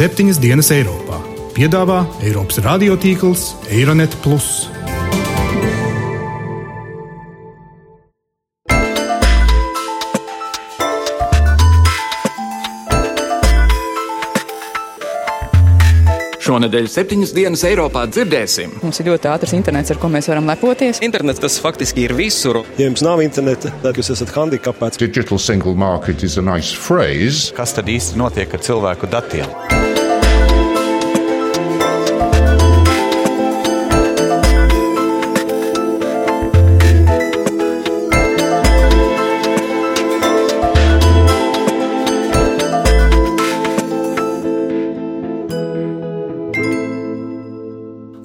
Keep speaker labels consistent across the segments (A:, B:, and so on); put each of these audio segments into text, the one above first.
A: Septiņas dienas Eiropā piedāvā Eiropas radiotīkls Eironet.
B: Šonadēļ septiņas dienas Eiropā dzirdēsim.
C: Mums ir ļoti ātrs internets, ar ko mēs varam lepoties.
D: Internets tas faktiski ir visur.
E: Ja jums nav interneta, tad jūs esat handikapēts.
F: Digital single market is a nice phrase.
G: Kas tad īsti notiek ar cilvēku datiem?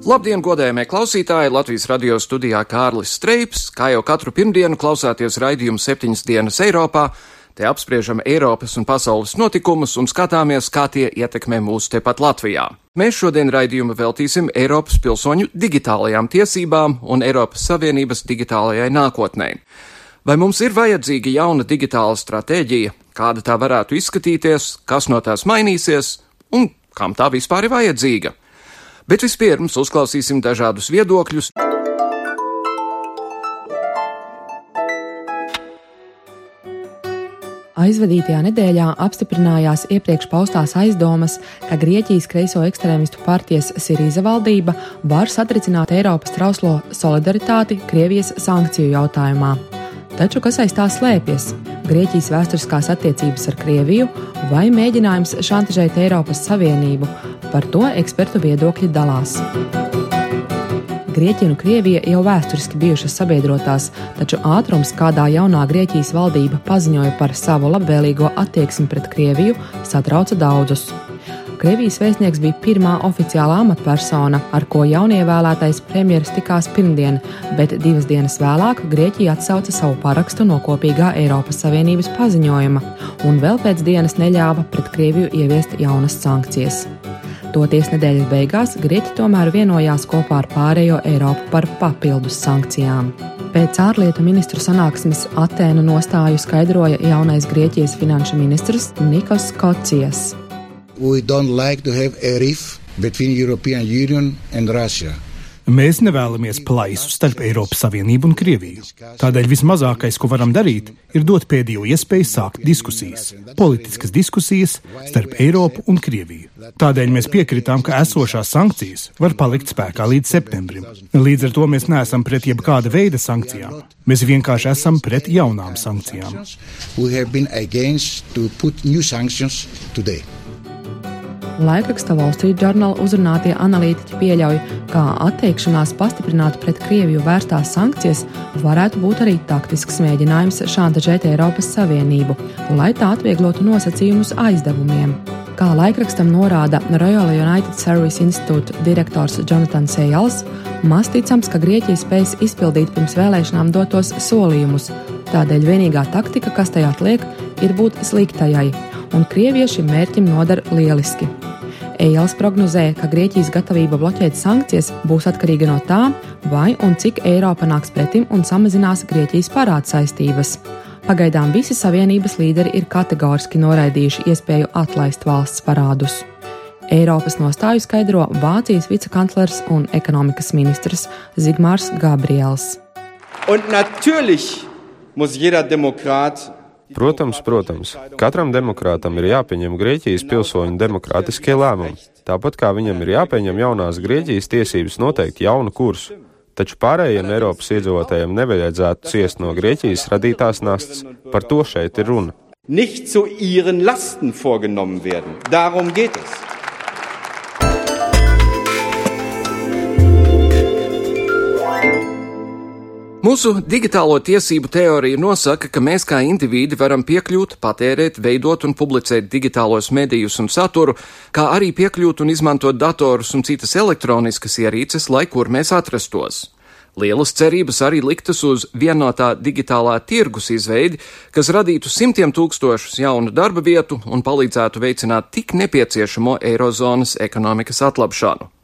B: Labdien, godējamie klausītāji! Latvijas radio studijā Kārlis Streips. Kā jau katru pirmdienu klausāties raidījumu septiņas dienas Eiropā, te apspriežam Eiropas un pasaules notikumus un skatāmies, kā tie ietekmē mūs tepat Latvijā. Mēs šodien raidījumu veltīsim Eiropas pilsoņu digitālajām tiesībām un Eiropas Savienības digitālajai nākotnē. Vai mums ir vajadzīga jauna digitāla stratēģija, kāda tā varētu izskatīties, kas no tās mainīsies un kam tā vispār ir vajadzīga? Bet vispirms uzklausīsim dažādus viedokļus.
H: Aizvadītajā nedēļā apstiprinājās iepriekš paustās aizdomas, ka Grieķijas kreiso ekstrēmistu partijas Sirīza valdība var satricināt Eiropas trauslo solidaritāti Krievijas sankciju jautājumā. Taču kas aiz tā slēpjas? Grieķijas vēsturiskās attiecības ar Krieviju vai mēģinājums šantažēt Eiropas Savienību? Par to ekspertu viedokļi dalās. Grieķija un Krievija jau vēsturiski bijušas sabiedrotās, taču ātrums, kādā jaunā Grieķijas valdība paziņoja par savu labvēlīgo attieksmi pret Krieviju, satrauca daudzus. Krievijas vēstnieks bija pirmā oficiālā amatpersona, ar ko jaunievēlētais premjeras tikās pirmdien, bet divas dienas vēlāk Grieķija atsauca savu parakstu no kopīgā Eiropas Savienības paziņojuma, un vēl pēc dienas neļāva pret Krieviju ieviest jaunas sankcijas. Toties nedēļas beigās Grieķi tomēr vienojās kopā ar pārējo Eiropu par papildus sankcijām. Pēc ārlietu ministru sanāksmes Atēnu nostāju skaidroja jaunais Grieķijas finanšu ministrs Nikos Kocijas.
I: We don't like to have a rift between European Union and Russia.
A: Mēs nevēlamies plaisu starp Eiropas Savienību un Krieviju. Tādēļ vismazākais, ko varam darīt, ir dot pēdējo iespēju sākt diskusijas, politiskas diskusijas starp Eiropu un Krieviju. Tādēļ mēs piekritām, ka esošās sankcijas var palikt spēkā līdz septembrim. Līdz ar to mēs neesam pret jebkāda veida sankcijām. Mēs vienkārši esam pret jaunām sankcijām. Laikraksta
H: Wall Street Journal uzrunātie analītiķi pieļauj, ka atteikšanās pastiprināt pret Krieviju vērstās sankcijas varētu būt arī taktisks mēģinājums šantažēt Eiropas Savienību, lai tā atvieglotu nosacījumus aizdevumiem. Kā laikrakstam norāda Royal United Service Institute direktors Jonatans Sejals, maz ticams, ka Grieķija spēs izpildīt pirms vēlēšanām dotos solījumus. Tādēļ vienīgā taktika, kas tajā atliek, ir būt sliktajai, un Krievija šim mērķim nodara lieliski. Ejals prognozēja, ka Grieķijas gatavība bloķēt sankcijas būs atkarīga no tā, vai un cik Eiropa nāks pretim un samazinās Grieķijas parāda saistības. Pagaidām visi Savienības līderi ir kategoriski noraidījuši iespēju atlaist valsts parādus. Eiropas nostāju skaidro Vācijas vicekanclers un ekonomikas ministrs Zigmārs Gabriels.
J: Un muss jeder Demokrat
K: Protams, protams, katram demokrātam ir jāpieņem Grieķijas pilsoņu demokrātiskie lēmumi, tāpat kā viņam ir jāpieņem jaunās Grieķijas tiesības noteikt jaunu kursu. Taču pārējiem Eiropas iedzīvotājiem nevajadzētu ciest no Grieķijas radītās nastas. Par to šeit ir runa.
J: Nicht zu ihren Lasten vorgenommen werden. Darum geht es.
B: Mūsu digitālo tiesību teorija nosaka, ka mēs kā indivīdi varam piekļūt, patērēt, veidot un publicēt digitālos medijus un saturu, kā arī piekļūt un izmantot datorus un citas elektroniskas ierīces, lai kur mēs atrastos. Lielas cerības arī liktas uz vienotā digitālā tirgus izveidi, kas radītu simtiem tūkstošus jaunu darba vietu un palīdzētu veicināt tik nepieciešamo eirozonas ekonomikas atlapšanu.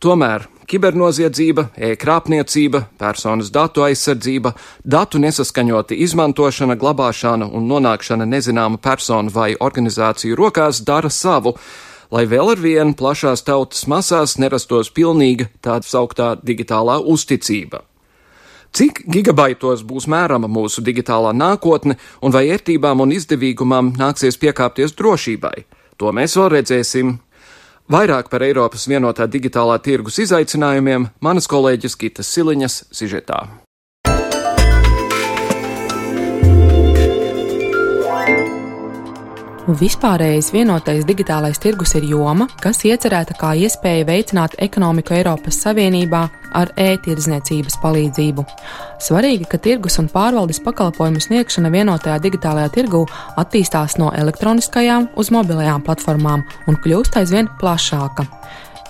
B: Tomēr kibernoziedzība, e-krāpniecība, personas datu aizsardzība, datu nesaskaņota izmantošana, glabāšana un nonākšana nezināma personu vai organizāciju rokās dara savu, lai vēl ar vienu plašās tautas masās nerastos pilnīga tāda sauktā digitālā uzticība. Cik gigabaitos būs mērama mūsu digitālā nākotne un vai ērtībām un izdevīgumam nāksies piekāpties drošībai? To mēs vēl redzēsim. Vairāk par Eiropas vienotā digitālā tirgus izaicinājumiem manas kolēģis Gitas Siliņas sižetā.
H: Vispārējais vienotais digitālais tirgus ir joma, kas iecerēta kā iespēja veicināt ekonomiku Eiropas Savienībā ar e-tirdzniecības palīdzību. Svarīgi, ka tirgus un pārvaldes pakalpojumu sniegšana vienotajā digitālajā tirgū attīstās no elektroniskajām uz mobilajām platformām un kļūst aizvien plašāka.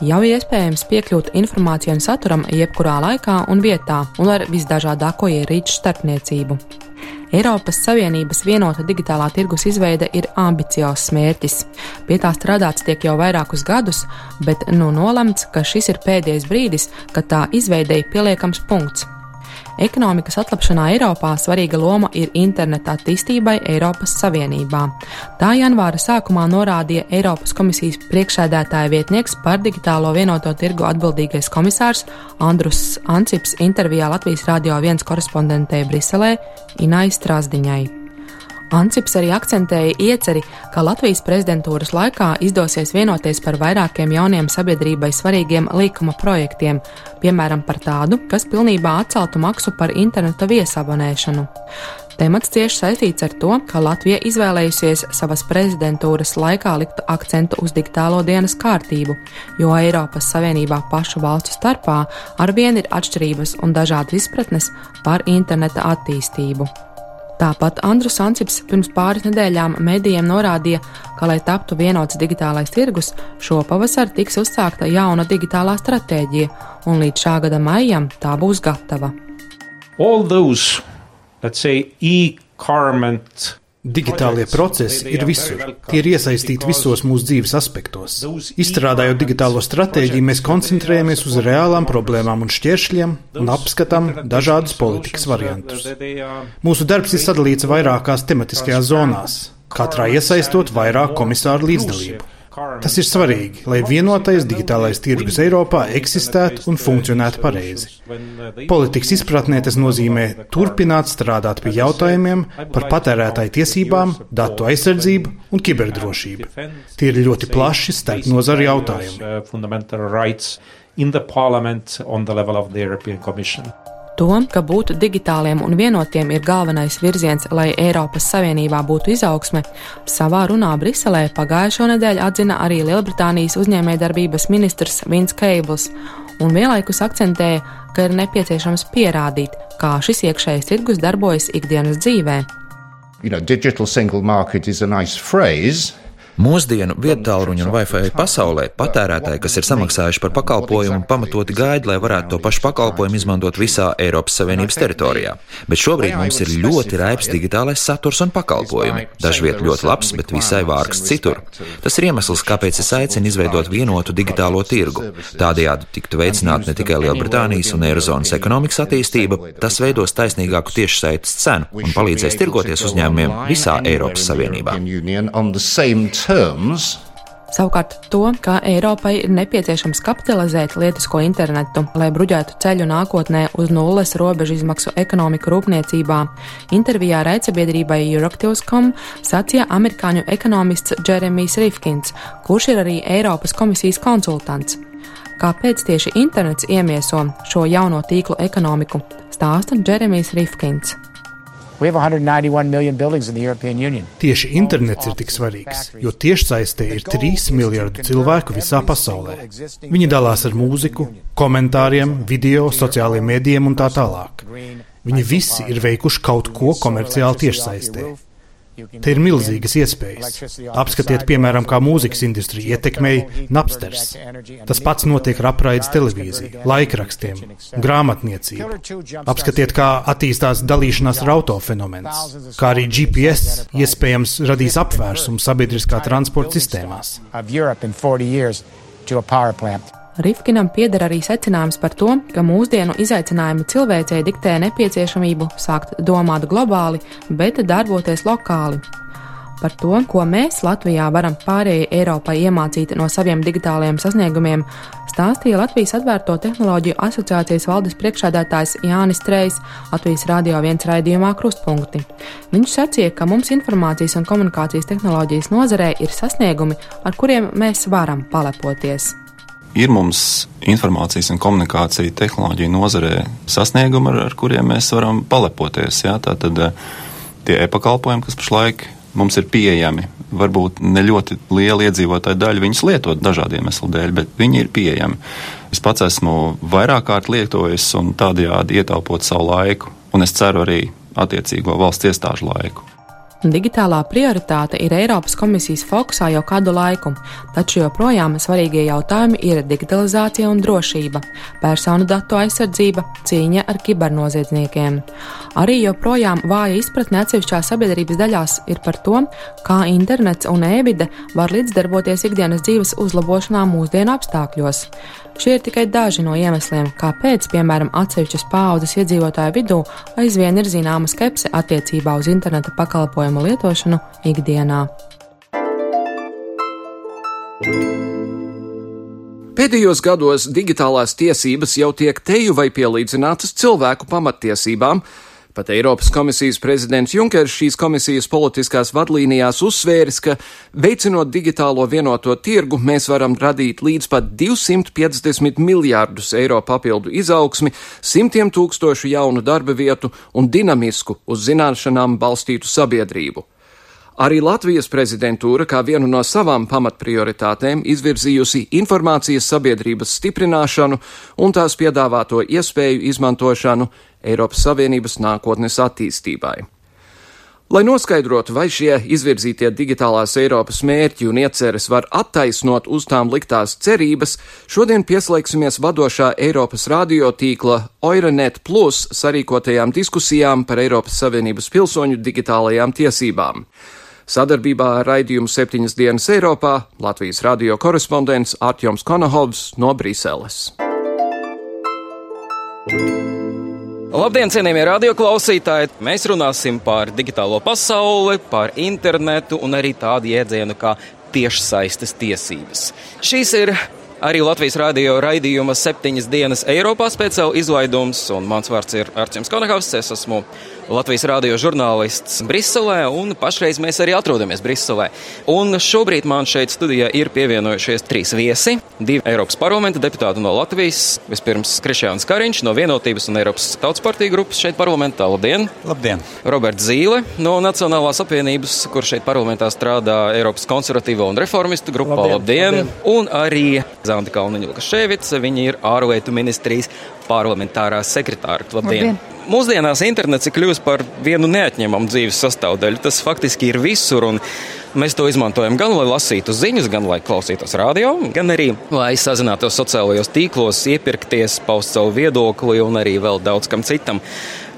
H: Jau iespējams piekļūt informācijai un saturam jebkurā laikā un vietā, un ar visdažādāko ierīču starpniecību. Eiropas Savienības vienota digitālā tirgus izveide ir ambiciozs mērķis. Pie tā strādāts tiek jau vairākus gadus, bet nu nolemts, ka šis ir pēdējais brīdis, kad tā izveidēja pieliekams punkts. Ekonomikas atlapšanā Eiropā svarīga loma ir interneta attīstībai Eiropas Savienībā. Tā janvāra sākumā norādīja Eiropas komisijas priekšsēdētāja vietnieks par digitālo vienoto tirgu atbildīgais komisārs Andrus Ancips intervijā Latvijas Rādio 1 korespondentē Briselē Inai Strasdiņai. Ancips arī akcentēja ieceri, ka Latvijas prezidentūras laikā izdosies vienoties par vairākiem jauniem sabiedrībai svarīgiem līkuma projektiem, piemēram, par tādu, kas pilnībā atceltu maksu par interneta viesabonēšanu. Temats cieši saistīts ar to, ka Latvija izvēlējusies savas prezidentūras laikā likt akcentu uz digitālo dienas kārtību, jo Eiropas Savienībā pašu valstu starpā arvien ir atšķirības un dažādas izpratnes par interneta attīstību. Tāpat Andrus Ansips pirms pāris nedēļām medijiem norādīja, ka, lai taptu vienots digitālais tirgus, šopavasar tiks uzsākta jauna digitālā stratēģija, un līdz šā gada maijam tā būs gatava.
L: All those, let's say, e-garment
A: Digitālie procesi ir visur. Tie ir iesaistīti visos mūsu dzīves aspektos. Izstrādājot digitālo stratēģiju, mēs koncentrējamies uz reālām problēmām un šķēršļiem un apskatām dažādus politikas variantus. Mūsu darbs ir sadalīts vairākās tematiskajās zonās, katrā iesaistot vairāk komisāru līdzdalību. Tas ir svarīgi, lai vienotais digitālais tirgus Eiropā eksistētu un funkcionētu pareizi. Politikas izpratnē tas nozīmē turpināt strādāt pie jautājumiem par patērētāju tiesībām, datu aizsardzību un kiberdrošību. Tie ir ļoti plaši starp nozaru jautājumi.
H: To, ka būt digitāliem un vienotiem ir galvenais virziens, lai Eiropas Savienībā būtu izaugsme, savā runā Briselē pagājušo nedēļu atzina arī Lielbritānijas uzņēmējdarbības ministrs Vins Keibls, un vienlaikus akcentēja, ka ir nepieciešams pierādīt, kā šis iekšējais tirgus darbojas ikdienas dzīvē.
F: You know, digital single market is a nice phrase,
M: Mūsdienu viedtālruņu un Wi-Fi pasaulē patērētāji, kas ir samaksājuši par pakalpojumu, pamatoti gaida, lai varētu to pašu pakalpojumu izmantot visā Eiropas Savienības teritorijā. Bet šobrīd mums ir ļoti raips digitālais saturs un pakalpojumi. Dažviet ļoti labs, bet visai vārgs citur. Tas ir iemesls, kāpēc es aicinu izveidot vienotu digitālo tirgu. Tādējādi tiktu veicināta ne tikai Lielbritānijas un Eirozonas ekonomikas attīstība, tas veidos taisnīgāku tiešsaites cenu un palīdzēs tirgoties uzņēmumiem visā Eiropas Savienībā
H: terms. Savukārt to, ka Eiropai ir nepieciešams kapitalizēt lietisko internetu, lai bruģētu ceļu nākotnē uz nulles robežu izmaksu ekonomiku rūpniecībā, intervijā raidsabiedrībai Euroctivs.com sacīja amerikāņu ekonomists Jeremijs Rifkins, kurš ir arī Eiropas komisijas konsultants. Kāpēc tieši internets iemieso šo jauno tīklu ekonomiku, stāsta Jeremijs Rifkins.
A: Tieši internets ir tik svarīgs, jo tiešsaistē ir 3 miljardi cilvēku visā pasaulē. Viņi dalās ar mūziku, komentāriem, video, sociālajiem mēdījiem un tā tālāk. Viņi visi ir veikuši kaut ko komerciāli tiešsaistē. Te ir milzīgas iespējas. Apskatiet, piemēram, kā mūzikas industrija ietekmēja Napsters. Tas pats notiek ar apraides televīziju, laikrakstiem, grāmatniecību. Apskatiet, kā attīstās dalīšanās ar auto fenomens, kā arī GPS iespējams radīs apvērsumu sabiedriskā transporta sistēmās.
H: Rifkinam pieder arī secinājums par to, ka mūsdienu izaicinājumi cilvēcei diktē nepieciešamību sākt domāt globāli, bet darboties lokāli. Par to, ko mēs Latvijā varam pārējai Eiropai iemācīt no saviem digitālajiem sasniegumiem, stāstīja Latvijas Atvērto tehnoloģiju asociācijas valdes priekšādātājs Jānis Trejs Latvijas Rādio 1 raidījumā Krustpunkti. Viņš sacīja, ka mums informācijas un komunikācijas tehnoloģijas nozarē ir sasniegumi, ar kuriem mēs varam palepoties
N: ir mums informācijas un komunikācija tehnoloģija nozarē sasniegumi, ar, ar kuriem mēs varam palepoties. Jā? Tātad tie e-pakalpojumi, kas pašlaik mums ir pieejami. Varbūt ne ļoti liela iedzīvotāja daļa viņus lietot dažādu iemeslu dēļ, bet viņi ir pieejami. Es pats esmu vairāk kārt lietojis un tādējādi ietaupot savu laiku, un es ceru arī attiecīgo valsts iestāžu laiku.
H: Digitālā prioritāte ir Eiropas komisijas fokusā jau kādu laiku, taču joprojām svarīgie jautājumi ir digitalizācija un drošība, personu datu aizsardzība, cīņa ar kibernoziedzniekiem. Arī joprojām vāja izpratne atsevišķās sabiedrības daļās ir par to, kā internets un e-vide var līdzdarboties ikdienas dzīves uzlabošanā mūsdienu apstākļos. Šie ir tikai daži no iemesliem, kāpēc, piemēram, atsevišķas paudzes iedzīvotāju vidū aizvien ir zināma skepse attiecībā uz interneta pakalpojumu lietošanu ikdienā.
B: Pēdējos gados digitālās tiesības jau tiek teju vai pielīdzinātas cilvēku pamattiesībām, Pat Eiropas komisijas prezidents Junkers šīs komisijas politiskās vadlīnijās uzsvēris, ka veicinot digitālo vienoto tirgu, mēs varam radīt līdz pat 250 miljārdus eiro papildu izaugsmi, simtiem tūkstošu jaunu darba vietu un dinamisku uz zināšanām balstītu sabiedrību. Arī Latvijas prezidentūra kā vienu no savām pamatprioritātēm izvirzījusi informācijas sabiedrības stiprināšanu un tās piedāvāto iespēju izmantošanu Eiropas Savienības nākotnes attīstībai. Lai noskaidrotu, vai šie izvirzītie digitālās Eiropas mērķi un ieceres var attaisnot uz tām liktās cerības, šodien pieslēgsimies vadošā Eiropas radiotīkla Oirenet Plus sarīkotajām diskusijām par Eiropas Savienības pilsoņu digitālajām tiesībām. Sadarbībā ar raidījumu septiņas dienas Eiropā Latvijas radio korespondents Artjoms Konohovs no Briseles.
D: Labdien, cienījamie radioklausītāji! Mēs runāsim par digitālo pasauli, par internetu un arī tādu jēdzienu kā tiešsaistes tiesības. Šīs ir arī Latvijas radio raidījuma septiņas dienas Eiropā speciāla izlaidums, un mans vārds ir Arčuns Konahavs. Es esmu Latvijas rādio žurnālists Briselē, un pašreiz mēs arī atrodamies Briselē. Un šobrīd man šeit studijā ir pievienojušies trīs viesi. Divi Eiropas parlamenta deputāti no Latvijas. Vispirms Krišjāns Kariņš no Vienotības un Eiropas Tautas partija grupas šeit parlamentā. Labdien!
G: Labdien!
D: Roberts Zīle no Nacionālās apvienības, kur šeit parlamentā strādā Eiropas konservatīvo un reformistu grupā. Labdien! labdien. labdien. Un arī Zanta Kalniņa Lukaševica, viņa ir ārlietu ministrijas parlamentārā sekretāra. Labdien! labdien. Mūsdienās internets ir kļuvis par vienu neatņemamu dzīves sastāvdaļu. Tas faktiski ir visur. Mēs to izmantojam gan, lai lasītu ziņas, gan, lai klausītos radio, gan arī, lai sazinātos sociālajos tīklos, iepirkties, paust savu viedokli un arī vēl daudz kam citam.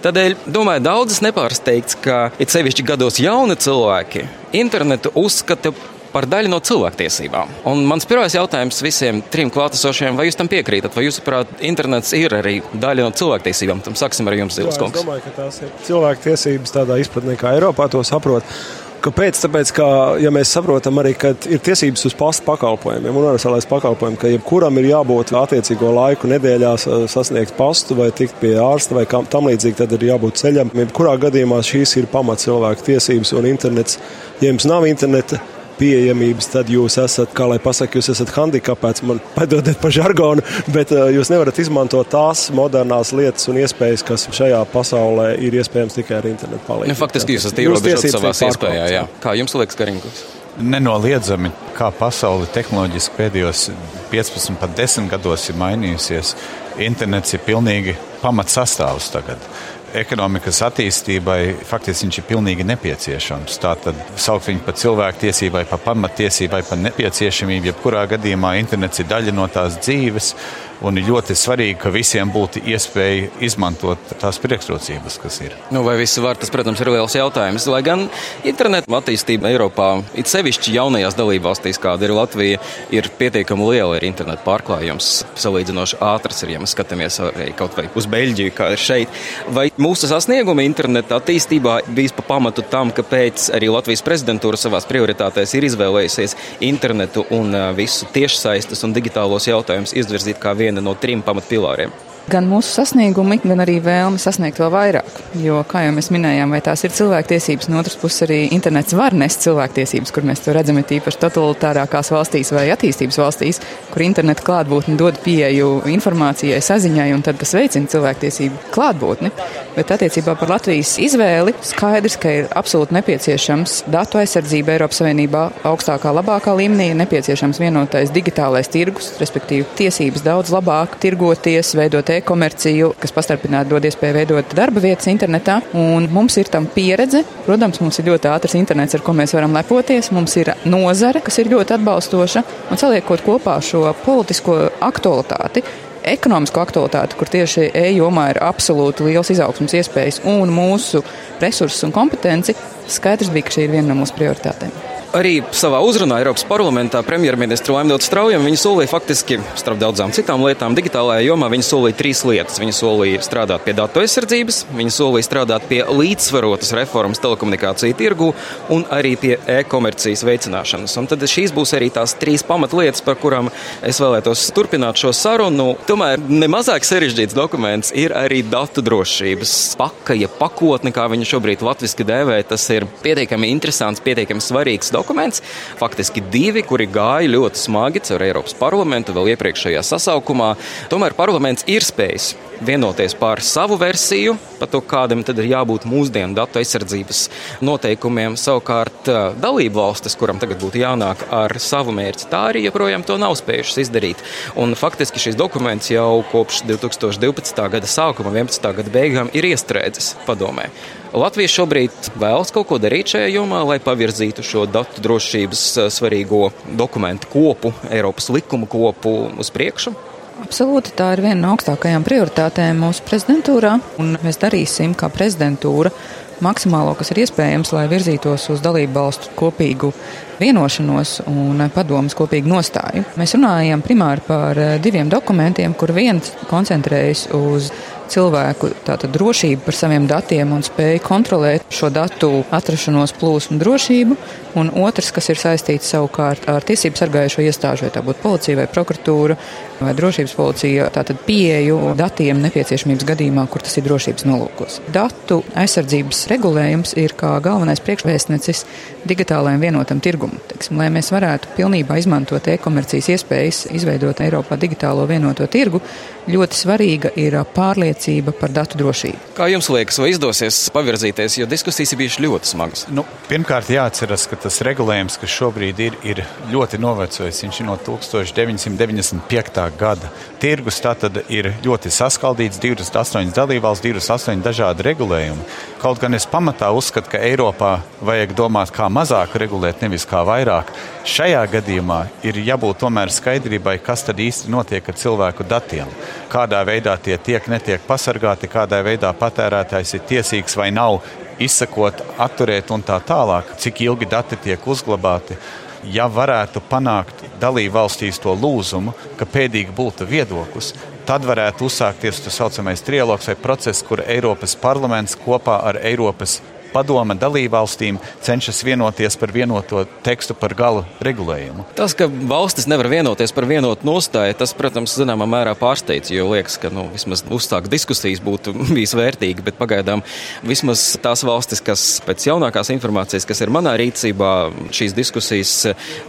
D: Tādēļ, domāju, daudzas nepārsteigts, ka it sevišķi gados jauni cilvēki internetu uzskata par daļu no cilvēktiesībām. Un mans pirmais jautājums visiem trim klātesošiem, vai jūs tam piekrītat, vai jūsuprāt, internets ir arī daļa no cilvēktiesībām? Tam sāksim ar jums, Zilas kungs.
E: Es domāju, ka tās ir cilvēktiesības tādā izpratnē, kā Eiropā to saprot. Kāpēc? Tāpēc, ka ja mēs saprotam arī, ka ir tiesības uz pastu pakalpojumiem, universālais pakalpojums, ka jebkuram ir jābūt attiecīgo laiku nedēļā sasniegt pastu vai tikt pie ārsta vai kam, tam līdzīgi, tad ir jābūt ceļam. Jebkurā gadījumā šīs ir pamat cilvēku tiesības un internets. Ja jums nav interneta, pieejamības, tad jūs esat, kā lai pasakā, jūs esat handikapēts. Man padodiet par žargonu, bet uh, jūs nevarat izmantot tās modernās lietas un iespējas, kas šajā pasaulē ir iespējams tikai ar internetu palīdzību.
D: Nu, faktiski jūs esat ierobežots savā iespējā. Jā. Kā jums liekas, Kariņkungs?
G: Nenoliedzami, kā pasaule tehnoloģiski pēdējos 15, pat 10 gados ir mainījusies, internets ir pilnīgi pamatsastāvs tagad ekonomikas attīstībai faktiski viņš ir pilnīgi nepieciešams. Tātad saukt viņu par cilvēktiesībai, par pamattiesībai, par nepieciešamību. Jebkurā gadījumā internets ir daļa no tās dzīves. Un ir ļoti svarīgi, ka visiem būtu iespēja izmantot tās priekšrocības, kas ir.
D: Nu, vai visi var, tas, protams, ir liels jautājums. Lai gan internetu attīstība Eiropā, it sevišķi jaunajās dalībvalstīs, kāda ir Latvija, ir pietiekami liela, ir internetu pārklājums salīdzinoši ātrs, ir, ja mēs skatāmies arī kaut vai uz Beļģiju, kā ir šeit. Vai mūsu sasniegumi internetu attīstībā bijis pa pamatu tam, ka pēc arī Latvijas prezidentūra savās prioritātēs ir izvēlējusies internetu un visu tiešsaistes un digitālos jautājumus izvirzīt kā vienu viena no trim pamatpilāriem
C: gan mūsu sasniegumi, gan arī vēlme sasniegt vēl vairāk. Jo, kā jau mēs minējām, vai tās ir cilvēktiesības, no otras puses arī internets var nest cilvēktiesības, kur mēs to redzam, ir tīpaši totalitārākās valstīs vai attīstības valstīs, kur interneta klātbūtne dod pieeju informācijai, saziņai, un tad tas veicina cilvēktiesību klātbūtni. Bet attiecībā par Latvijas izvēli skaidrs, ka ir absolūti nepieciešams datu aizsardzība Eiropas Savienībā augstākā, labākā līmenī, ir nepieciešams vienotais digitālais tirgus, respektīvi tiesības daudz labāk tirgoties, veidot e-komerciju, kas pastarpināti dod iespēju veidot darba vietas internetā. Un mums ir tam pieredze. Protams, mums ir ļoti ātrs internets, ar ko mēs varam lepoties. Mums ir nozare, kas ir ļoti atbalstoša. Un saliekot kopā šo politisko aktualitāti, ekonomisko aktualitāti, kur tieši e-jomā ir absolūti liels izaugsmas iespējas un mūsu resursus un kompetenci, skaidrs bija, ka šī ir viena no mūsu prioritātēm.
D: Arī savā uzrunā Eiropas parlamentā premjerministra Laimdots Straujam viņa solīja faktiski, starp daudzām citām lietām, digitālajā jomā viņa solīja trīs lietas. Viņa solīja strādāt pie datu aizsardzības, viņa solīja strādāt pie līdzsvarotas reformas telekomunikāciju tirgu un arī pie e-komercijas veicināšanas. Un tad šīs būs arī tās trīs pamatlietas, par kurām es vēlētos turpināt šo sarunu. Tomēr nemazāk sarežģīts dokuments ir arī datu drošības pakaja pakotne, kā viņa šobrīd latviski dēvē. Tas ir pietiekami interesants, pietiekami svarīgs dokuments dokuments. Faktiski divi, kuri gāja ļoti smagi caur Eiropas parlamentu vēl iepriekšējā sasaukumā. Tomēr parlaments ir spējis vienoties par savu versiju, par to, kādam tad ir jābūt mūsdienu datu aizsardzības noteikumiem. Savukārt dalību valstis, kuram tagad būtu jānāk ar savu mērķi, tā arī joprojām to nav spējušas izdarīt. Un faktiski šis dokuments jau kopš 2012. gada sākuma, 11. gada beigām ir iestrēdzis padomē. Latvija šobrīd vēlas kaut ko darīt šajā jomā, lai pavirzītu šo datu drošības eh, svarīgo dokumentu kopu, Eiropas likuma kopu uz priekšu.
C: Absolūti, tā ir viena no augstākajām prioritātēm mūsu prezidentūrā, un mēs darīsim kā prezidentūra maksimālo, kas ir iespējams, lai virzītos uz dalību valstu kopīgu vienošanos un padomas kopīgu nostāju. Mēs runājam primāri par diviem dokumentiem, kur viens koncentrējas uz cilvēku tātad, drošību par saviem datiem un spēju kontrolēt šo datu atrašanos plūsmu drošību, un otrs, kas ir saistīts savukārt ar tiesību sargājušo iestāžu, vai tā būtu policija vai prokuratūra vai drošības policija, tātad pieeju datiem nepieciešamības gadījumā, kur tas ir drošības nolūkos. Datu aizsardzības regulējums ir kā galvenais priekšvēstnecis digitālajam vienotam tirgumam. Teiksim, lai mēs varētu pilnībā izmantot e-komercijas iespējas, izveidot Eiropā digitālo vienoto tirgu, ļoti svarīga ir pārliecība par datu drošību.
D: Kā jums liekas, vai izdosies pavirzīties, jo diskusijas ir bijušas ļoti smagas?
G: Nu, pirmkārt, jāatcerās, ka tas regulējums, kas šobrīd ir, ir ļoti novecojis. Viņš ir no 1995. gada. Tirgus tātad ir ļoti saskaldīts, 28 dalībvalsts, 28 dažādi regulējumi. Kaut gan es pamatā uzskatu, ka Eiropā vajag domāt, kā mazāk regulēt, nevis kā vairāk. Šajā gadījumā ir jābūt tomēr skaidrībai, kas tad īsti notiek ar cilvēku datiem kādā veidā tie tiek, netiek pasargāti, kādā veidā patērētājs ir tiesīgs vai nav izsakot, atturēt un tā tālāk, cik ilgi dati tiek uzglabāti. Ja varētu panākt dalību valstīs to lūzumu, ka pēdīgi būtu viedoklis, tad varētu uzsākties tas saucamais trialogs vai process, kur Eiropas parlaments kopā ar Eiropas padome dalībvalstīm cenšas vienoties par vienoto tekstu par gala regulējumu.
D: Tas, ka valstis nevar vienoties par vienotu nostāju, tas, protams, zināmā mērā pārsteidz, jo liekas, ka nu, vismaz uzsākt diskusijas būtu bijis vērtīgi, bet pagaidām vismaz tās valstis, kas pēc jaunākās informācijas, kas ir manā rīcībā, šīs diskusijas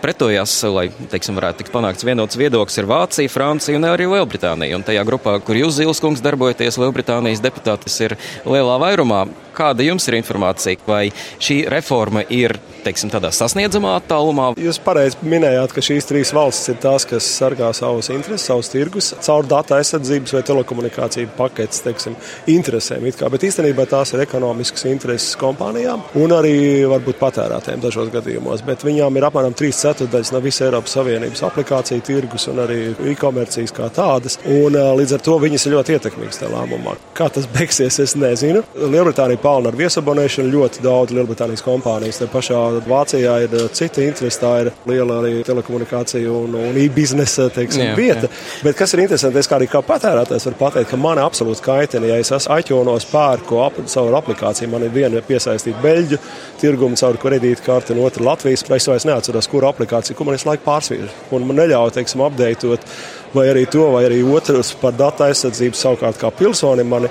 D: pretojās, lai, teiksim, varētu tikt panākts vienots viedoklis, ir Vācija, Francija un arī Lielbritānija. Un tajā grupā, kur jūs, Zilskungs, darbojaties, Lielbritānijas deputātis ir lielā vairumā. Kāda jums ir informācija, vai šī reforma ir teiksim, tādā sasniedzamā attālumā.
E: Jūs pareizi minējāt, ka šīs trīs valstis ir tās, kas sargā savus intereses, savus tirgus caur datu aizsardzības vai telekomunikāciju paketes teiksim, interesēm. Bet īstenībā tās ir ekonomiskas intereses kompānijām un arī varbūt patērētājiem dažos gadījumos. Bet viņām ir apmēram trīs ceturdaļas no visas Eiropas Savienības aplikāciju tirgus un arī e-komercijas kā tādas. Un, līdz ar to viņas ir ļoti ietekmīgas tajā lēmumā. Kā tas beigsies, es nezinu. Lielbritānija pelna ar viesabonēšanu ļoti daudz Lielbritānijas kompānijas. Te pašā Vācijā ir cita interese, tā ir liela arī telekomunikācija un, un e-biznesa vieta. Jā. Bet kas ir interesanti, es kā arī kā patērētājs varu pateikt, ka mani absolūti kaitina, ja es esmu aķonos pērku ap, savu aplikāciju, man ir viena piesaistīta beļģu tirgumu caur kredītkarti un otra Latvijas, bet es vairs neatceros, kuru aplikāciju, kur man visu laiku pārsvīra. Un man neļauj, teiksim, apdeitot vai arī to, vai arī otrs par datu aizsardzību savukārt kā pilsonim mani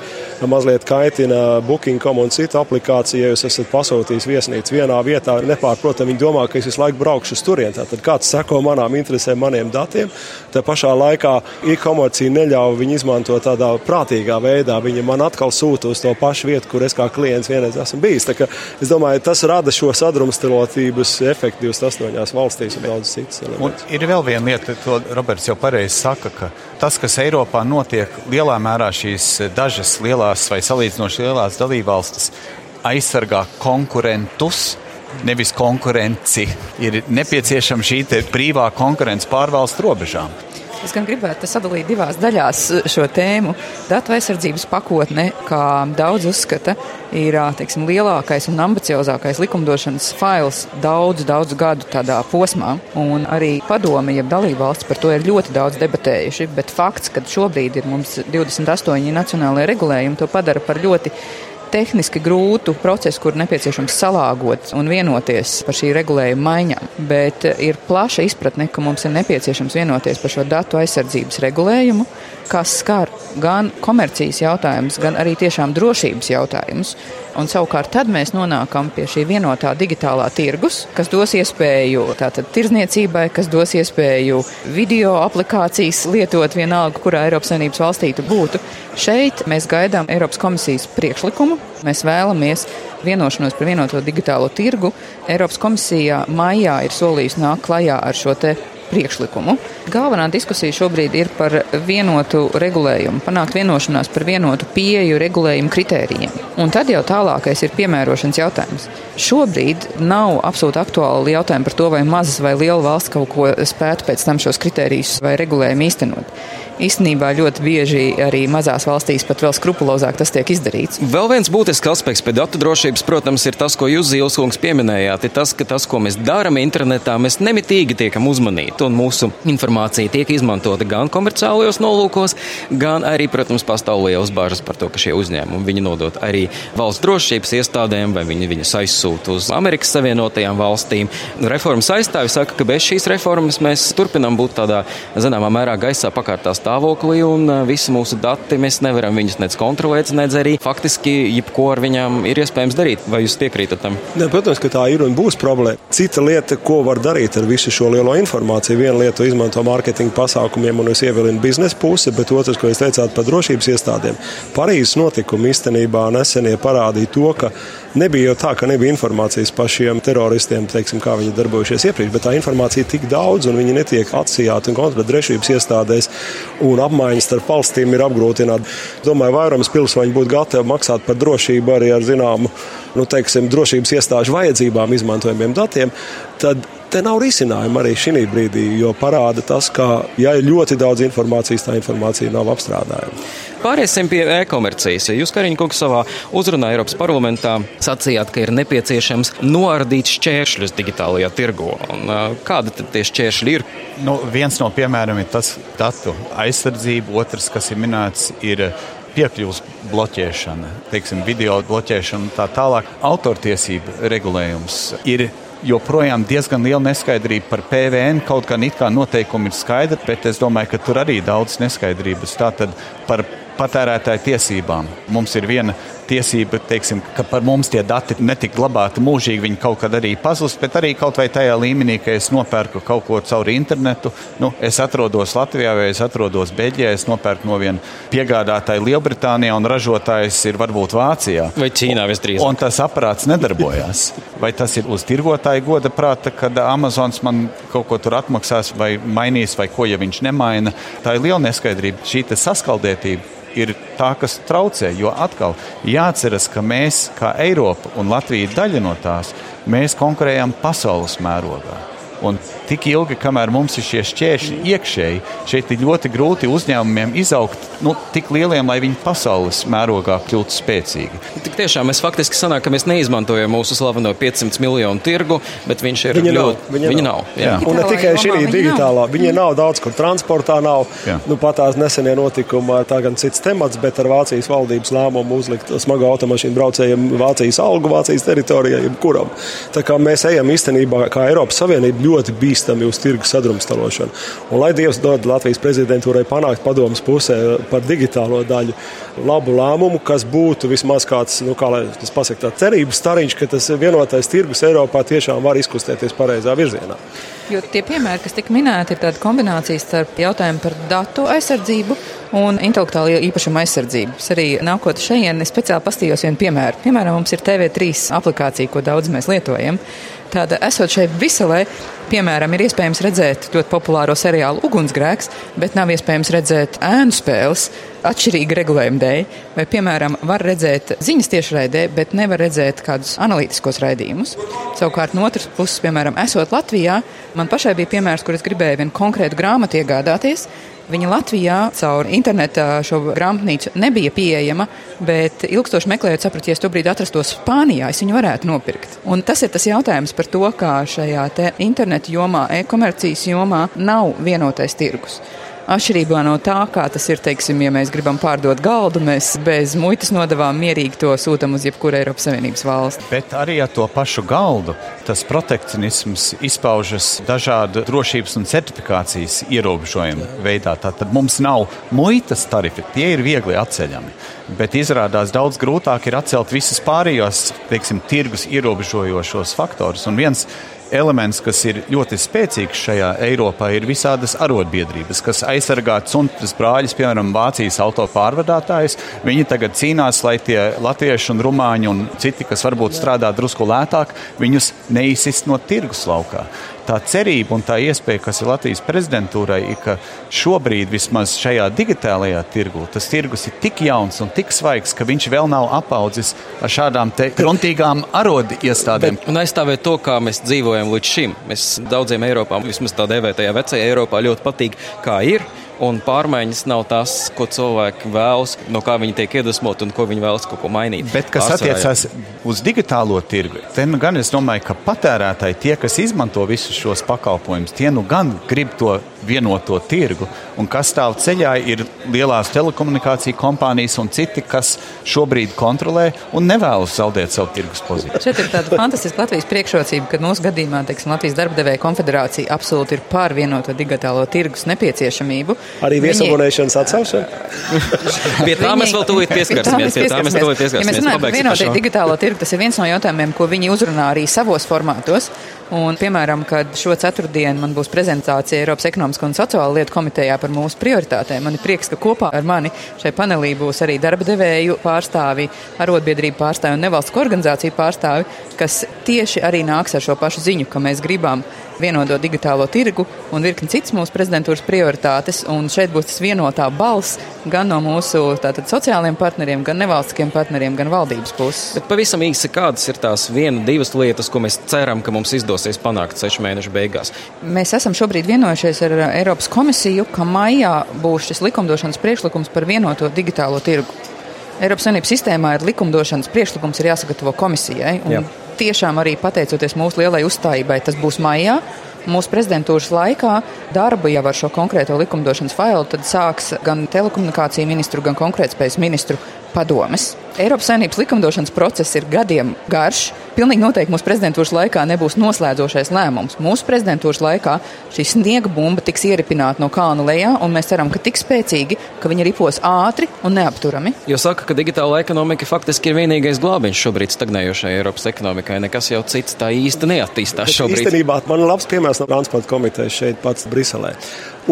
E: mazliet kaitina Booking.com un citu aplikāciju, ja jūs esat pasūtījis viesnīcu vienā vietā, nepārprotami viņi domā, ka es visu laiku braukšu uz turieni. Tātad kāds seko manām interesēm, maniem datiem, tā pašā laikā e-komercija neļauj viņu izmantot tādā prātīgā veidā. Viņa man atkal sūta uz to pašu vietu, kur es kā klients vienreiz esmu bijis. Es domāju, tas rada šo sadrumstalotības efektu 28 valstīs un daudz citas.
G: Ir vēl viena lieta, ko Roberts jau pareizi saka, ka tas, kas Eiropā notiek, lielā mērā šīs dažas lielās vai salīdzinoši lielās dalībvalstis aizsargā konkurentus. Nevis konkurenci. Ir nepieciešama šī brīvā konkurence pārvalstu robežām.
C: Es gan gribētu sadalīt divās daļās šo tēmu. Datu aizsardzības pakotne, kā daudz uzskata, ir teiksim, lielākais un ambiciozākais likumdošanas fails daudzu, daudzu gadu tādā posmā. Un arī padome, jeb dalībvalsts par to ir ļoti daudz debatējuši. Bet fakts, ka šobrīd ir mums 28 nacionālajie regulējumi, to padara par ļoti tehniski grūtu procesu, kur nepieciešams salāgot un vienoties par šī regulējuma maiņām. Bet eh, ir plaša izpratne, ka mums ir nepieciešams vienoties par šo datu aizsardzības regulējumu, kas skar gan komercijas jautājumus, gan arī tiešām drošības jautājumus. Un savukārt tad mēs nonākam pie šī vienotā digitālā tirgus, kas dos iespēju tātad tirzniecībai, kas dos iespēju video aplikācijas lietot vienalga, kurā Eiropas Savienības valstī tu būtu. Šeit mēs gaidām Eiropas komisijas priekšlikumu. Mēs vēlamies vienošanos par vienoto digitālo tirgu. Eiropas komisija maijā ir solījusi nākt klajā ar šo te priekšlikumu. Galvenā diskusija šobrīd ir par vienotu regulējumu, panākt vienošanās par vienotu pieeju regulējumu kritērijiem. Un tad jau tālākais ir piemērošanas jautājums. Šobrīd nav absolūti aktuāli jautājumi par to, vai mazas vai liela valsts kaut ko spētu pēc tam šos kritērijus vai regulējumu īstenot. Īstenībā ļoti bieži arī mazās valstīs pat vēl skrupulozāk tas tiek izdarīts.
D: Vēl viens būtisks aspekts pie datu drošības, protams, ir tas, ko jūs, Zilskungs, pieminējāt. Ir tas, ka tas, ko mēs darām internetā, mēs nemitīgi tiekam uzmanīti, un mūsu informācija tiek izmantota gan komerciālajos nolūkos, gan arī, protams, pastāv lielas bažas par to, ka šie uzņēmumi viņi nodot arī valsts drošības iestādēm, vai viņi viņus aizsūta uz Amerikas Savienotajām valstīm. Reformas aizstāvi saka, ka bez šīs reformas mēs turpinām būt tādā zināmā mērā gaisā pakārtā stāvoklī stāvoklī, un visi mūsu dati mēs nevaram viņus nec kontrolēt, nec arī faktiski jebko ar viņām ir iespējams darīt. Vai jūs piekrītat tam?
E: Ne, protams, ka tā ir un būs problēma. Cita lieta, ko var darīt ar visu šo lielo informāciju, viena lieta izmanto mārketinga pasākumiem un es ievilinu biznesa pusi, bet otrs, ko jūs teicāt par drošības iestādēm. Parīzes notikumi īstenībā nesenie parādīja to, ka nebija jau tā, ka nebija informācijas par šiem teroristiem, teiksim, kā viņi darbojušies iepriekš, bet tā informācija ir tik daudz un viņi netiek atsijāti un kontrolēti drošības iestādēs, un apmaiņas starp valstīm ir apgrūtināta. Domāju, vairums pilsoņu būtu gatavi maksāt par drošību arī ar zināmu nu, teiksim, drošības iestāžu vajadzībām izmantojamiem datiem. Tad te nav risinājumu arī šī brīdī, jo parāda tas, ka, ja ir ļoti daudz informācijas, tā informācija nav apstrādājama.
D: Pāriesim pie e-komercijas. Jūs, Kariņkungs, savā uzrunā Eiropas parlamentā sacījāt, ka ir nepieciešams noardīt šķēršļus digitālajā tirgu. Un, kādi tad tie šķēršļi ir?
G: Nu, viens no piemēriem ir tas datu aizsardzība, otrs, kas ir minēts, ir piekļuves bloķēšana, teiksim, video bloķēšana un tā tālāk. Autortiesību regulējums ir joprojām diezgan liela neskaidrība par PVN. Kaut gan it kā noteikumi ir skaidri, bet es domāju, ka tur arī daudz neskaidrības. Tātad par patērētāju tiesībām. Mums ir viena tiesība, teiksim, ka par mums tie dati netika glabāti mūžīgi, viņi kaut kad arī pazust, bet arī kaut vai tajā līmenī, ka es nopērku kaut ko caur internetu. Nu, es atrodos Latvijā vai es atrodos Beļģijā, es nopērku no viena piegādātāja Lielbritānijā un ražotājs ir varbūt Vācijā.
D: Vai Ķīnā visdrīzāk.
G: Un tas aparāts nedarbojās. Vai tas ir uz tirgotāja goda prāta, kad Amazons man kaut ko tur atmaksās vai mainīs, vai ko, ja viņš nemaina? Tā ir liela neskaidrība. Šī saskaldētība ir tā, kas traucē. Jo atkal jāatceras, ka mēs, kā Eiropa un Latvija, daļa no tās, mēs konkurējam pasaules mērogā. Un tik ilgi, kamēr mums ir šie šķēršļi iekšēji, šeit ir ļoti grūti uzņēmumiem izaugt nu, tik lieliem, lai viņi pasaules mērogā kļūtu spēcīgi.
D: Tik tiešām mēs faktiski sanāk, ka mēs neizmantojam mūsu slaveno 500 miljonu tirgu, bet viņš ir
E: viņa
D: ļoti.
E: Nav, viņa,
D: viņa
E: nav.
D: nav. Jā.
E: Un ne tikai šī digitālā, viņa nav daudz, kur transportā nav.
G: Jā.
E: Nu, pat tās nesenie notikumi, tā gan cits temats, bet ar Vācijas valdības lēmumu uzlikt smago automašīnu braucējiem Vācijas algu, Vācijas teritorijā, jebkuram. Tā kā mēs ejam īstenībā kā Eiropas Savienība ļoti bīstami uz tirgu sadrumstalošanu. Un lai Dievs dod Latvijas prezidentūrai panākt padomus pusē par digitālo daļu labu lēmumu, kas būtu vismaz kāds, nu, kā lai tas pasaka, tā cerības stariņš, ka tas vienotais tirgus Eiropā tiešām var izkustēties pareizā virzienā.
C: Jo tie piemēri, kas tika minēti, ir tāda kombinācija starp jautājumu par datu aizsardzību un intelektuālo īpašumu aizsardzību. Es arī nākot šeit, speciāli pastījos vienu piemēru. Piemēram, mums ir TV3 aplikācija, ko daudz mēs lietojam. Tāda esot šeit Briselē, piemēram, ir iespējams redzēt ļoti populāro seriālu Ugunsgrēks, bet nav iespējams redzēt ēnu spēles atšķirīga regulējuma dēļ. Vai, piemēram, var redzēt ziņas tiešraidē, bet nevar redzēt kādus analītiskos raidījumus. Savukārt, no otras puses, piemēram, esot Latvijā, man pašai bija piemērs, kur es gribēju vienu konkrētu grāmatu iegādāties. Viņa Latvijā caur interneta šo grāmatnīcu nebija pieejama, bet ilgstoši meklējot, sapratu, ja es to brīdi atrastos Spānijā, es viņu varētu nopirkt. Un tas ir tas jautājums par to, kā šajā internetu jomā, e-komercijas jomā nav vienotais tirgus. Atšķirībā no tā, kā tas ir, teiksim, ja mēs gribam pārdot galdu, mēs bez muitas nodavām mierīgi to sūtam uz jebkuru Eiropas Savienības valsti.
G: Bet arī ar to pašu galdu tas protekcionisms izpaužas dažādu drošības un certifikācijas ierobežojumu veidā. Tātad mums nav muitas tarifi, tie ir viegli atceļami. Bet izrādās daudz grūtāk ir atcelt visus pārējos, teiksim, tirgus ierobežojošos faktorus. Un viens elements, kas ir ļoti spēcīgs šajā Eiropā, ir visādas arotbiedrības, kas aizsargā cuntas brāļus, piemēram, Vācijas autopārvadātājus. Viņi tagad cīnās, lai tie latvieši un rumāņi un citi, kas varbūt strādā drusku lētāk, viņus neizsist no tirgus laukā tā cerība un tā iespēja, kas ir Latvijas prezidentūrai, ir, ka šobrīd vismaz šajā digitālajā tirgu tas tirgus ir tik jauns un tik svaigs, ka viņš vēl nav apaudzis ar šādām gruntīgām arodi iestādēm.
D: Un aizstāvēt to, kā mēs dzīvojam līdz šim. Mēs daudziem Eiropā, vismaz tā dēvētajā vecajā Eiropā, ļoti patīk, kā ir un pārmaiņas nav tas, ko cilvēki vēlas, no kā viņi tiek iedvesmoti un ko viņi vēlas kaut ko mainīt.
G: Bet kas Pārsvarā, attiecās uz digitālo tirgu, te nu gan es domāju, ka patērētāji, tie, kas izmanto visus šos pakalpojumus, tie nu gan grib to vienoto tirgu. Un kas stāv ceļā, ir lielās telekomunikāciju kompānijas un citi, kas šobrīd kontrolē un nevēlas zaudēt savu tirgus pozīciju.
C: Šeit ir tāda fantastiska Latvijas priekšrocība, ka mūsu gadījumā teiksim, Latvijas darba konfederācija absolūti ir pār vienoto digitālo tirgus nepieciešamību.
E: Arī viesabonēšanas atcelšana?
D: pie tā mēs vēl tūlīt pieskarsimies. Pie tā mēs tūlīt pieskarsimies. Ja mēs
C: runājam par vienotie digitālo tirgu, tas ir viens no jautājumiem, ko viņi uzrunā arī savos formātos. Un, piemēram, kad šo ceturtdienu man būs prezentācija Eiropas ekonomiskā un sociālo lietu komitejā par mūsu prioritātēm, man ir prieks, ka kopā ar mani šai panelī būs arī darba devēju pārstāvi, arotbiedrību pārstāvi un nevalstisko organizāciju pārstāvi, kas tieši arī nāks ar šo pašu ziņu, ka mēs gribam vienoto digitālo tirgu un virkni citas mūsu prezidentūras prioritātes. Un šeit būs tas vienotā balss gan no mūsu tātad, sociālajiem partneriem, gan nevalstiskiem partneriem, gan valdības puses.
D: Bet pavisam īsi, kādas ir tās viena, divas lietas, ko mēs ceram, ka mums izdosies panākt sešu mēnešu beigās?
C: Mēs esam šobrīd vienojušies ar Eiropas komisiju, ka maijā būs šis likumdošanas priekšlikums par vienoto digitālo tirgu. Eiropas Savienības sistēmā ir likumdošanas priekšlikums, ir jāsagatavo komisijai. Tiešām arī pateicoties mūsu lielai uzstājībai, tas būs maijā. Mūsu prezidentūras laikā darbu jau ar šo konkrēto likumdošanas failu sāks gan telekomunikāciju ministru, gan konkrētspējas ministru padomes. Eiropas Savienības likumdošanas process ir gadiem garš. Pilnīgi noteikti mūsu prezidentūras laikā nebūs noslēdzošais lēmums. Mūsu prezidentūras laikā šī sniega bumba tiks ieripināta no kalna lejā, un mēs ceram, ka tik spēcīgi, ka viņa ripos ātri un neapturami.
D: Jo saka, ka digitāla ekonomika faktiski ir vienīgais glābiņš šobrīd stagnējošai Eiropas ekonomikai. Nekas jau cits tā īsti neattīstās šobrīd.
E: Īstenībā man ir labs piemērs no transporta komitejas šeit pats Briselē.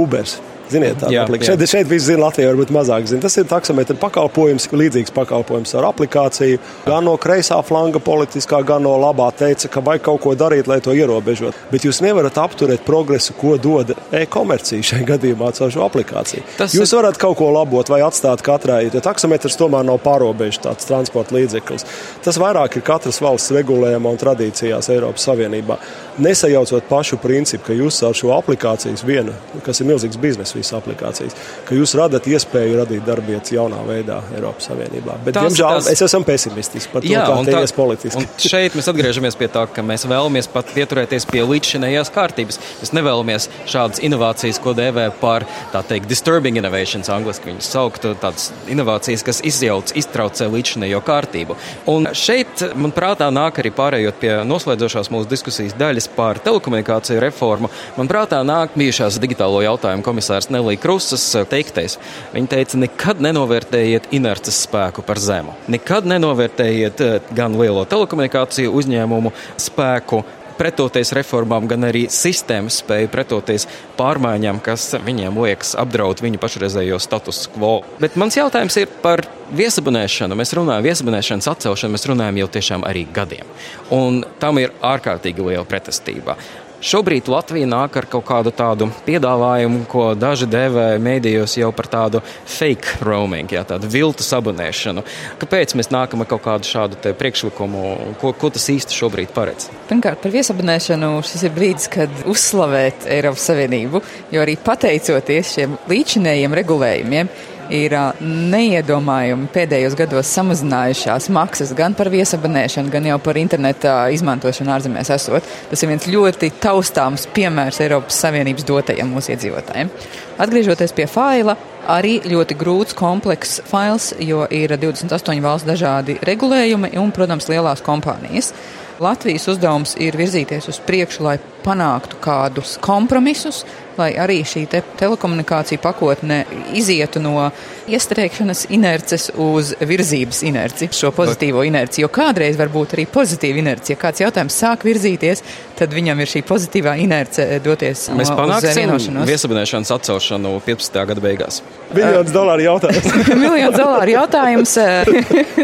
E: Ubers. Ziniet, tāda aplikācija. Šeit, šeit viss zina, Latvijā varbūt mazāk zina. Tas ir taksometra pakalpojums, līdzīgs pakalpojums ar aplikāciju. Gan no kreisā flanga politiskā, gan no labā teica, ka vajag kaut ko darīt, lai to ierobežot. Bet jūs nevarat apturēt progresu, ko dod e-komercija šajā gadījumā caur šo aplikāciju. Tas jūs varat kaut ko labot vai atstāt katrai, jo taksometrs tomēr nav pārobežu tāds transporta līdzeklis. Tas vairāk ir katras valsts regulējumā un tradīcijās Eiropas Savienībā. Nesajaucot pašu principu, ka jūs ar šo aplikācijas vienu, kas ir milzīgs bizness, visas aplikācijas, ka jūs radat iespēju radīt darbvietas jaunā veidā Eiropas Savienībā. Bet, tās, diemžēl, tās... es esmu pesimistisks par to, Jā, kā tā ies politiski.
D: šeit mēs atgriežamies pie tā, ka mēs vēlamies pat pieturēties pie līdzšinējās kārtības. Mēs nevēlamies šādas inovācijas, ko dēvē par tā teikt disturbing innovations, angliski viņas sauktu, tādas inovācijas, kas izjauc, iztraucē līdzšinējo kārtību. Un šeit, man prātā, nāk arī pārējot pie noslēdzošās mūsu diskusijas daļas par telekomunikāciju reformu. Man prātā nāk bijušās digitālo jautājumu komisārs Nelija Krusas teiktais. Viņa teica, nekad nenovērtējiet inerces spēku par zemu. Nekad nenovērtējiet eh, gan lielo telekomunikāciju uzņēmumu spēku, pretoties reformām, gan arī sistēmas spēju pretoties pārmaiņām, kas viņiem liekas apdraud viņu pašreizējo status quo. Bet mans jautājums ir par viesabunēšanu. Mēs runājam, viesabunēšanas atcelšanu mēs runājam jau tiešām arī gadiem. Un tam ir ārkārtīgi liela pretestība. Šobrīd Latvija nāk ar kaut kādu tādu piedāvājumu, ko daži dēvē mēdījos jau par tādu fake roaming, jā, tādu viltu abonēšanu. Kāpēc mēs nākam ar kaut kādu šādu priekšlikumu? Ko, ko tas īsti šobrīd paredz?
C: Pirmkārt, par viesabonēšanu šis ir brīdis, kad uzslavēt Eiropas Savienību, jo arī pateicoties šiem līdzinējiem regulējumiem, ir neiedomājumi pēdējos gados samazinājušās maksas gan par viesabonēšanu, gan jau par interneta izmantošanu ārzemēs esot. Tas ir viens ļoti taustāms piemērs Eiropas Savienības dotajiem mūsu iedzīvotājiem. Atgriežoties pie faila, arī ļoti grūts, komplekss fails, jo ir 28 valsts dažādi regulējumi un, protams, lielās kompānijas. Latvijas uzdevums ir virzīties uz priekšu, lai panāktu kādus kompromisus, lai arī šī te telekomunikācija pakotne izietu no iestrēgšanas inerces uz virzības inerci, šo pozitīvo inerci. Jo kādreiz var būt arī pozitīva inerce. Ja kāds jautājums sāk virzīties, tad viņam ir šī pozitīvā inerce doties
D: Mēs no, uz vienošanos. Viesabunēšanas atcelšanu 15. gada beigās.
E: Miljons dolāru jautājums.
C: Miljons dolāru jautājums.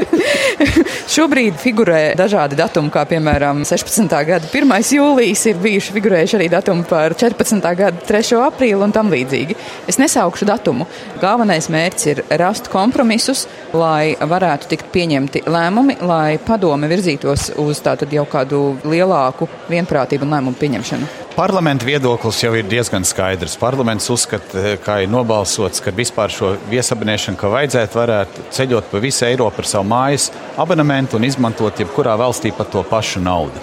C: Šobrīd figurē dažādi datumi, kā piemēram 16. gada 1. jūlijas ir bijuši figurējuši arī datumi par 14. gada 3. aprīli un tam līdzīgi. Es nesaukšu datumu. Galvenais mērķis ir rast kompromisus, lai varētu tikt pieņemti lēmumi, lai padome virzītos uz tātad jau kādu lielāku vienprātību un lēmumu pieņemšanu.
G: Parlamenta viedoklis jau ir diezgan skaidrs. Parlaments uzskata, ka ir nobalsots, ka vispār šo viesabonēšanu, ka vajadzētu varētu ceļot pa visu Eiropu ar savu mājas abonementu un izmantot jebkurā valstī par to pašu naudu.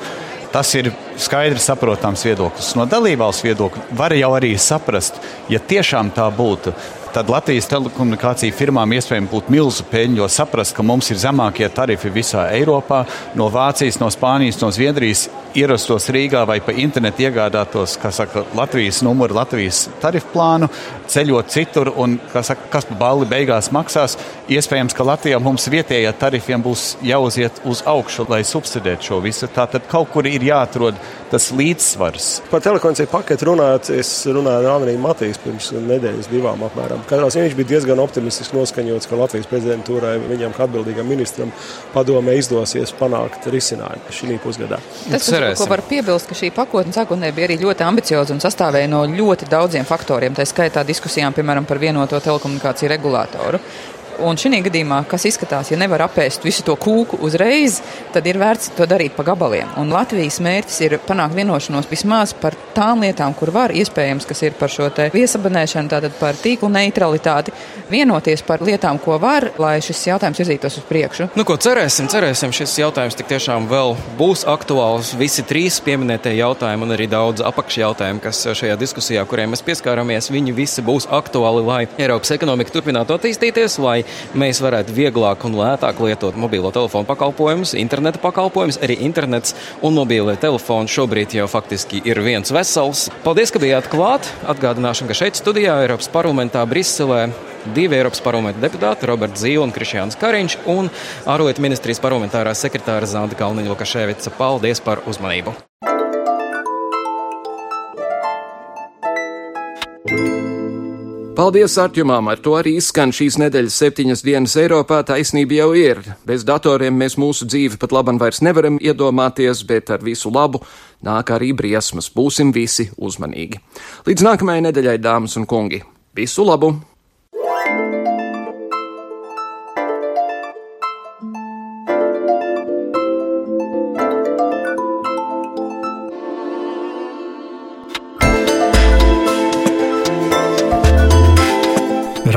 G: Tas ir skaidrs, saprotams viedoklis. No dalībvalsts viedokļa var jau arī saprast, ja tiešām tā būtu, tad Latvijas telekomunikāciju firmām iespējams būtu milzu peļņu, jo saprast, ka mums ir zemākie tarifi visā Eiropā, no Vācijas, no Spānijas, no Zviedrijas ierastos Rīgā vai pa internetu iegādātos, kā saka, Latvijas numuru, Latvijas tarifu plānu, ceļot citur un, kā saka, kas pa balli beigās maksās. Iespējams, ka Latvijā mums vietējā tarifiem būs jāuziet uz augšu, lai subsidētu šo visu. Tātad kaut kur ir jāatrod tas līdzsvars.
E: Par telekomunikāciju paketu runājot, es runāju ar Anriju Matīs pirms nedēļas divām apmēram. Katrā ziņā viņš bija diezgan optimistiski noskaņots, ka Latvijas prezidentūrai, viņam kā atbildīgam ministram, padomē izdosies panākt risinājumu šī pusgadā.
C: Tas, kas, ko var piebilst, ka šī pakotne sākotnēji bija arī ļoti ambicioza un sastāvēja no ļoti daudziem faktoriem, tā skaitā diskusijām, piemēram, par vienoto telekomunikāciju regulātoru. Un šī gadījumā, kas izskatās, ja nevar apēst visu to kūku uzreiz, tad ir vērts to darīt pa gabaliem. Un Latvijas mērķis ir panākt vienošanos vismaz par tām lietām, kur var, iespējams, kas ir par šo te viesabonēšanu, tātad par tīklu neutralitāti, vienoties par lietām, ko var, lai šis jautājums virzītos uz priekšu.
D: Nu, ko cerēsim, cerēsim, šis jautājums tik tiešām vēl būs aktuāls. Visi trīs pieminētie jautājumi un arī daudz apakšjautājumu, kas šajā diskusijā, kuriem mēs pieskāramies, viņi visi būs aktuāli, lai Eiropas ekonomika turpinātu attīstīties, lai lai mēs varētu vieglāk un lētāk lietot mobilo telefonu pakalpojumus, interneta pakalpojumus. Arī internets un mobīlie telefoni šobrīd jau faktiski ir viens vesels. Paldies, ka bijāt klāt! Atgādināšu, ka šeit studijā Eiropas parlamentā Briselē divi Eiropas parlamenta deputāti, Roberts Zīle un Krišjāns Kariņš, un ārlietu ministrijas parlamentārā sekretāra Zanda Kalniņa Lukaševica. Paldies par uzmanību!
B: Paldies Arčumam! Ar to arī izskan šīs nedēļas septiņas dienas Eiropā. Taisnība jau ir. Bez datoriem mēs mūsu dzīvi pat labam vairs nevaram iedomāties, bet ar visu labu nāk arī briesmas. Būsim visi uzmanīgi. Līdz nākamajai nedēļai, dāmas un kungi! Visu labu!